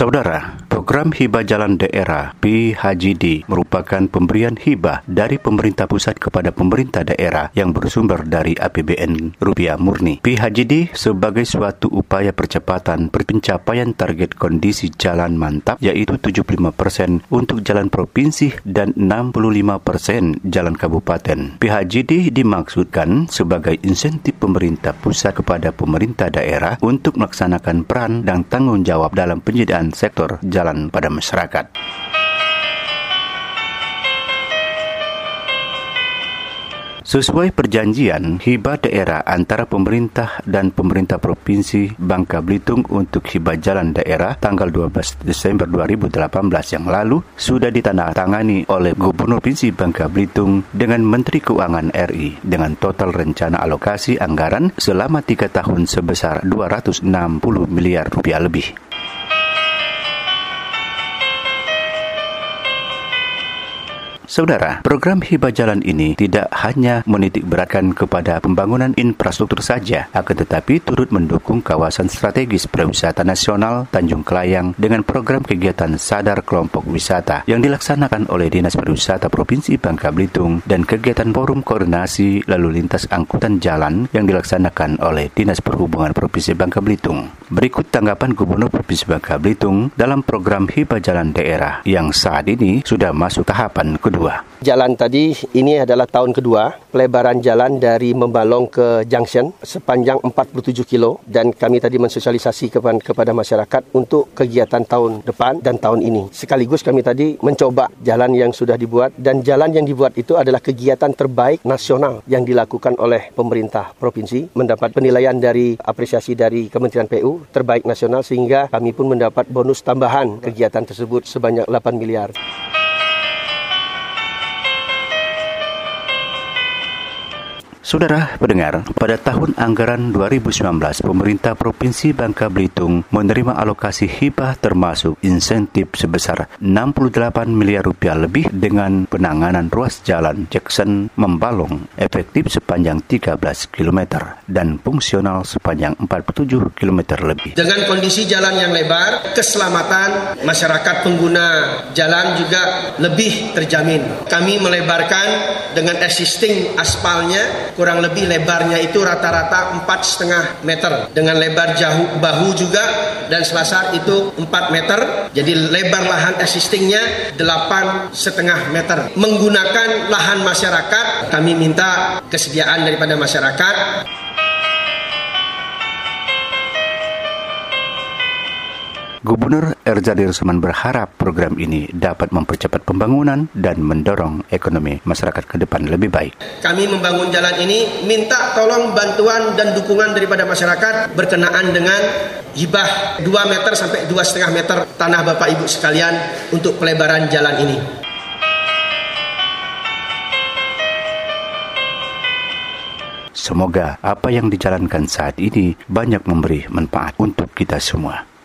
Saudara, program hibah jalan daerah PHJD merupakan pemberian hibah dari pemerintah pusat kepada pemerintah daerah yang bersumber dari APBN rupiah murni. PHJD sebagai suatu upaya percepatan pencapaian target kondisi jalan mantap yaitu 75% untuk jalan provinsi dan 65% jalan kabupaten. PHJD dimaksudkan sebagai insentif pemerintah pusat kepada pemerintah daerah untuk melaksanakan peran dan tanggung jawab dalam penyediaan sektor jalan pada masyarakat. Sesuai perjanjian hibah daerah antara pemerintah dan pemerintah provinsi Bangka Belitung untuk hibah jalan daerah tanggal 12 Desember 2018 yang lalu sudah ditandatangani oleh Gubernur Provinsi Bangka Belitung dengan Menteri Keuangan RI dengan total rencana alokasi anggaran selama tiga tahun sebesar 260 miliar rupiah lebih. Saudara, program hibah jalan ini tidak hanya menitik beratkan kepada pembangunan infrastruktur saja, akan tetapi turut mendukung kawasan strategis pariwisata nasional Tanjung Kelayang dengan program kegiatan sadar kelompok wisata yang dilaksanakan oleh Dinas Pariwisata Provinsi Bangka Belitung dan kegiatan forum koordinasi lalu lintas angkutan jalan yang dilaksanakan oleh Dinas Perhubungan Provinsi Bangka Belitung. Berikut tanggapan Gubernur Provinsi Bangka Belitung dalam program hibah jalan daerah yang saat ini sudah masuk tahapan kedua kedua. Jalan tadi ini adalah tahun kedua pelebaran jalan dari Membalong ke Junction sepanjang 47 kilo dan kami tadi mensosialisasi kepada, kepada masyarakat untuk kegiatan tahun depan dan tahun ini. Sekaligus kami tadi mencoba jalan yang sudah dibuat dan jalan yang dibuat itu adalah kegiatan terbaik nasional yang dilakukan oleh pemerintah provinsi mendapat penilaian dari apresiasi dari Kementerian PU terbaik nasional sehingga kami pun mendapat bonus tambahan kegiatan tersebut sebanyak 8 miliar. Saudara pendengar, pada tahun anggaran 2019, pemerintah Provinsi Bangka Belitung menerima alokasi hibah termasuk insentif sebesar 68 miliar rupiah lebih dengan penanganan ruas jalan Jackson Membalong efektif sepanjang 13 km dan fungsional sepanjang 47 km lebih. Dengan kondisi jalan yang lebar, keselamatan masyarakat pengguna jalan juga lebih terjamin. Kami melebarkan dengan existing aspalnya kurang lebih lebarnya itu rata-rata empat setengah meter. Dengan lebar jauh bahu juga dan selasar itu 4 meter. Jadi lebar lahan existingnya delapan setengah meter. Menggunakan lahan masyarakat kami minta kesediaan daripada masyarakat Gubernur Erzadi Rusman berharap program ini dapat mempercepat pembangunan dan mendorong ekonomi masyarakat ke depan lebih baik. Kami membangun jalan ini minta tolong bantuan dan dukungan daripada masyarakat berkenaan dengan hibah 2 meter sampai 2,5 meter tanah Bapak Ibu sekalian untuk pelebaran jalan ini. Semoga apa yang dijalankan saat ini banyak memberi manfaat untuk kita semua.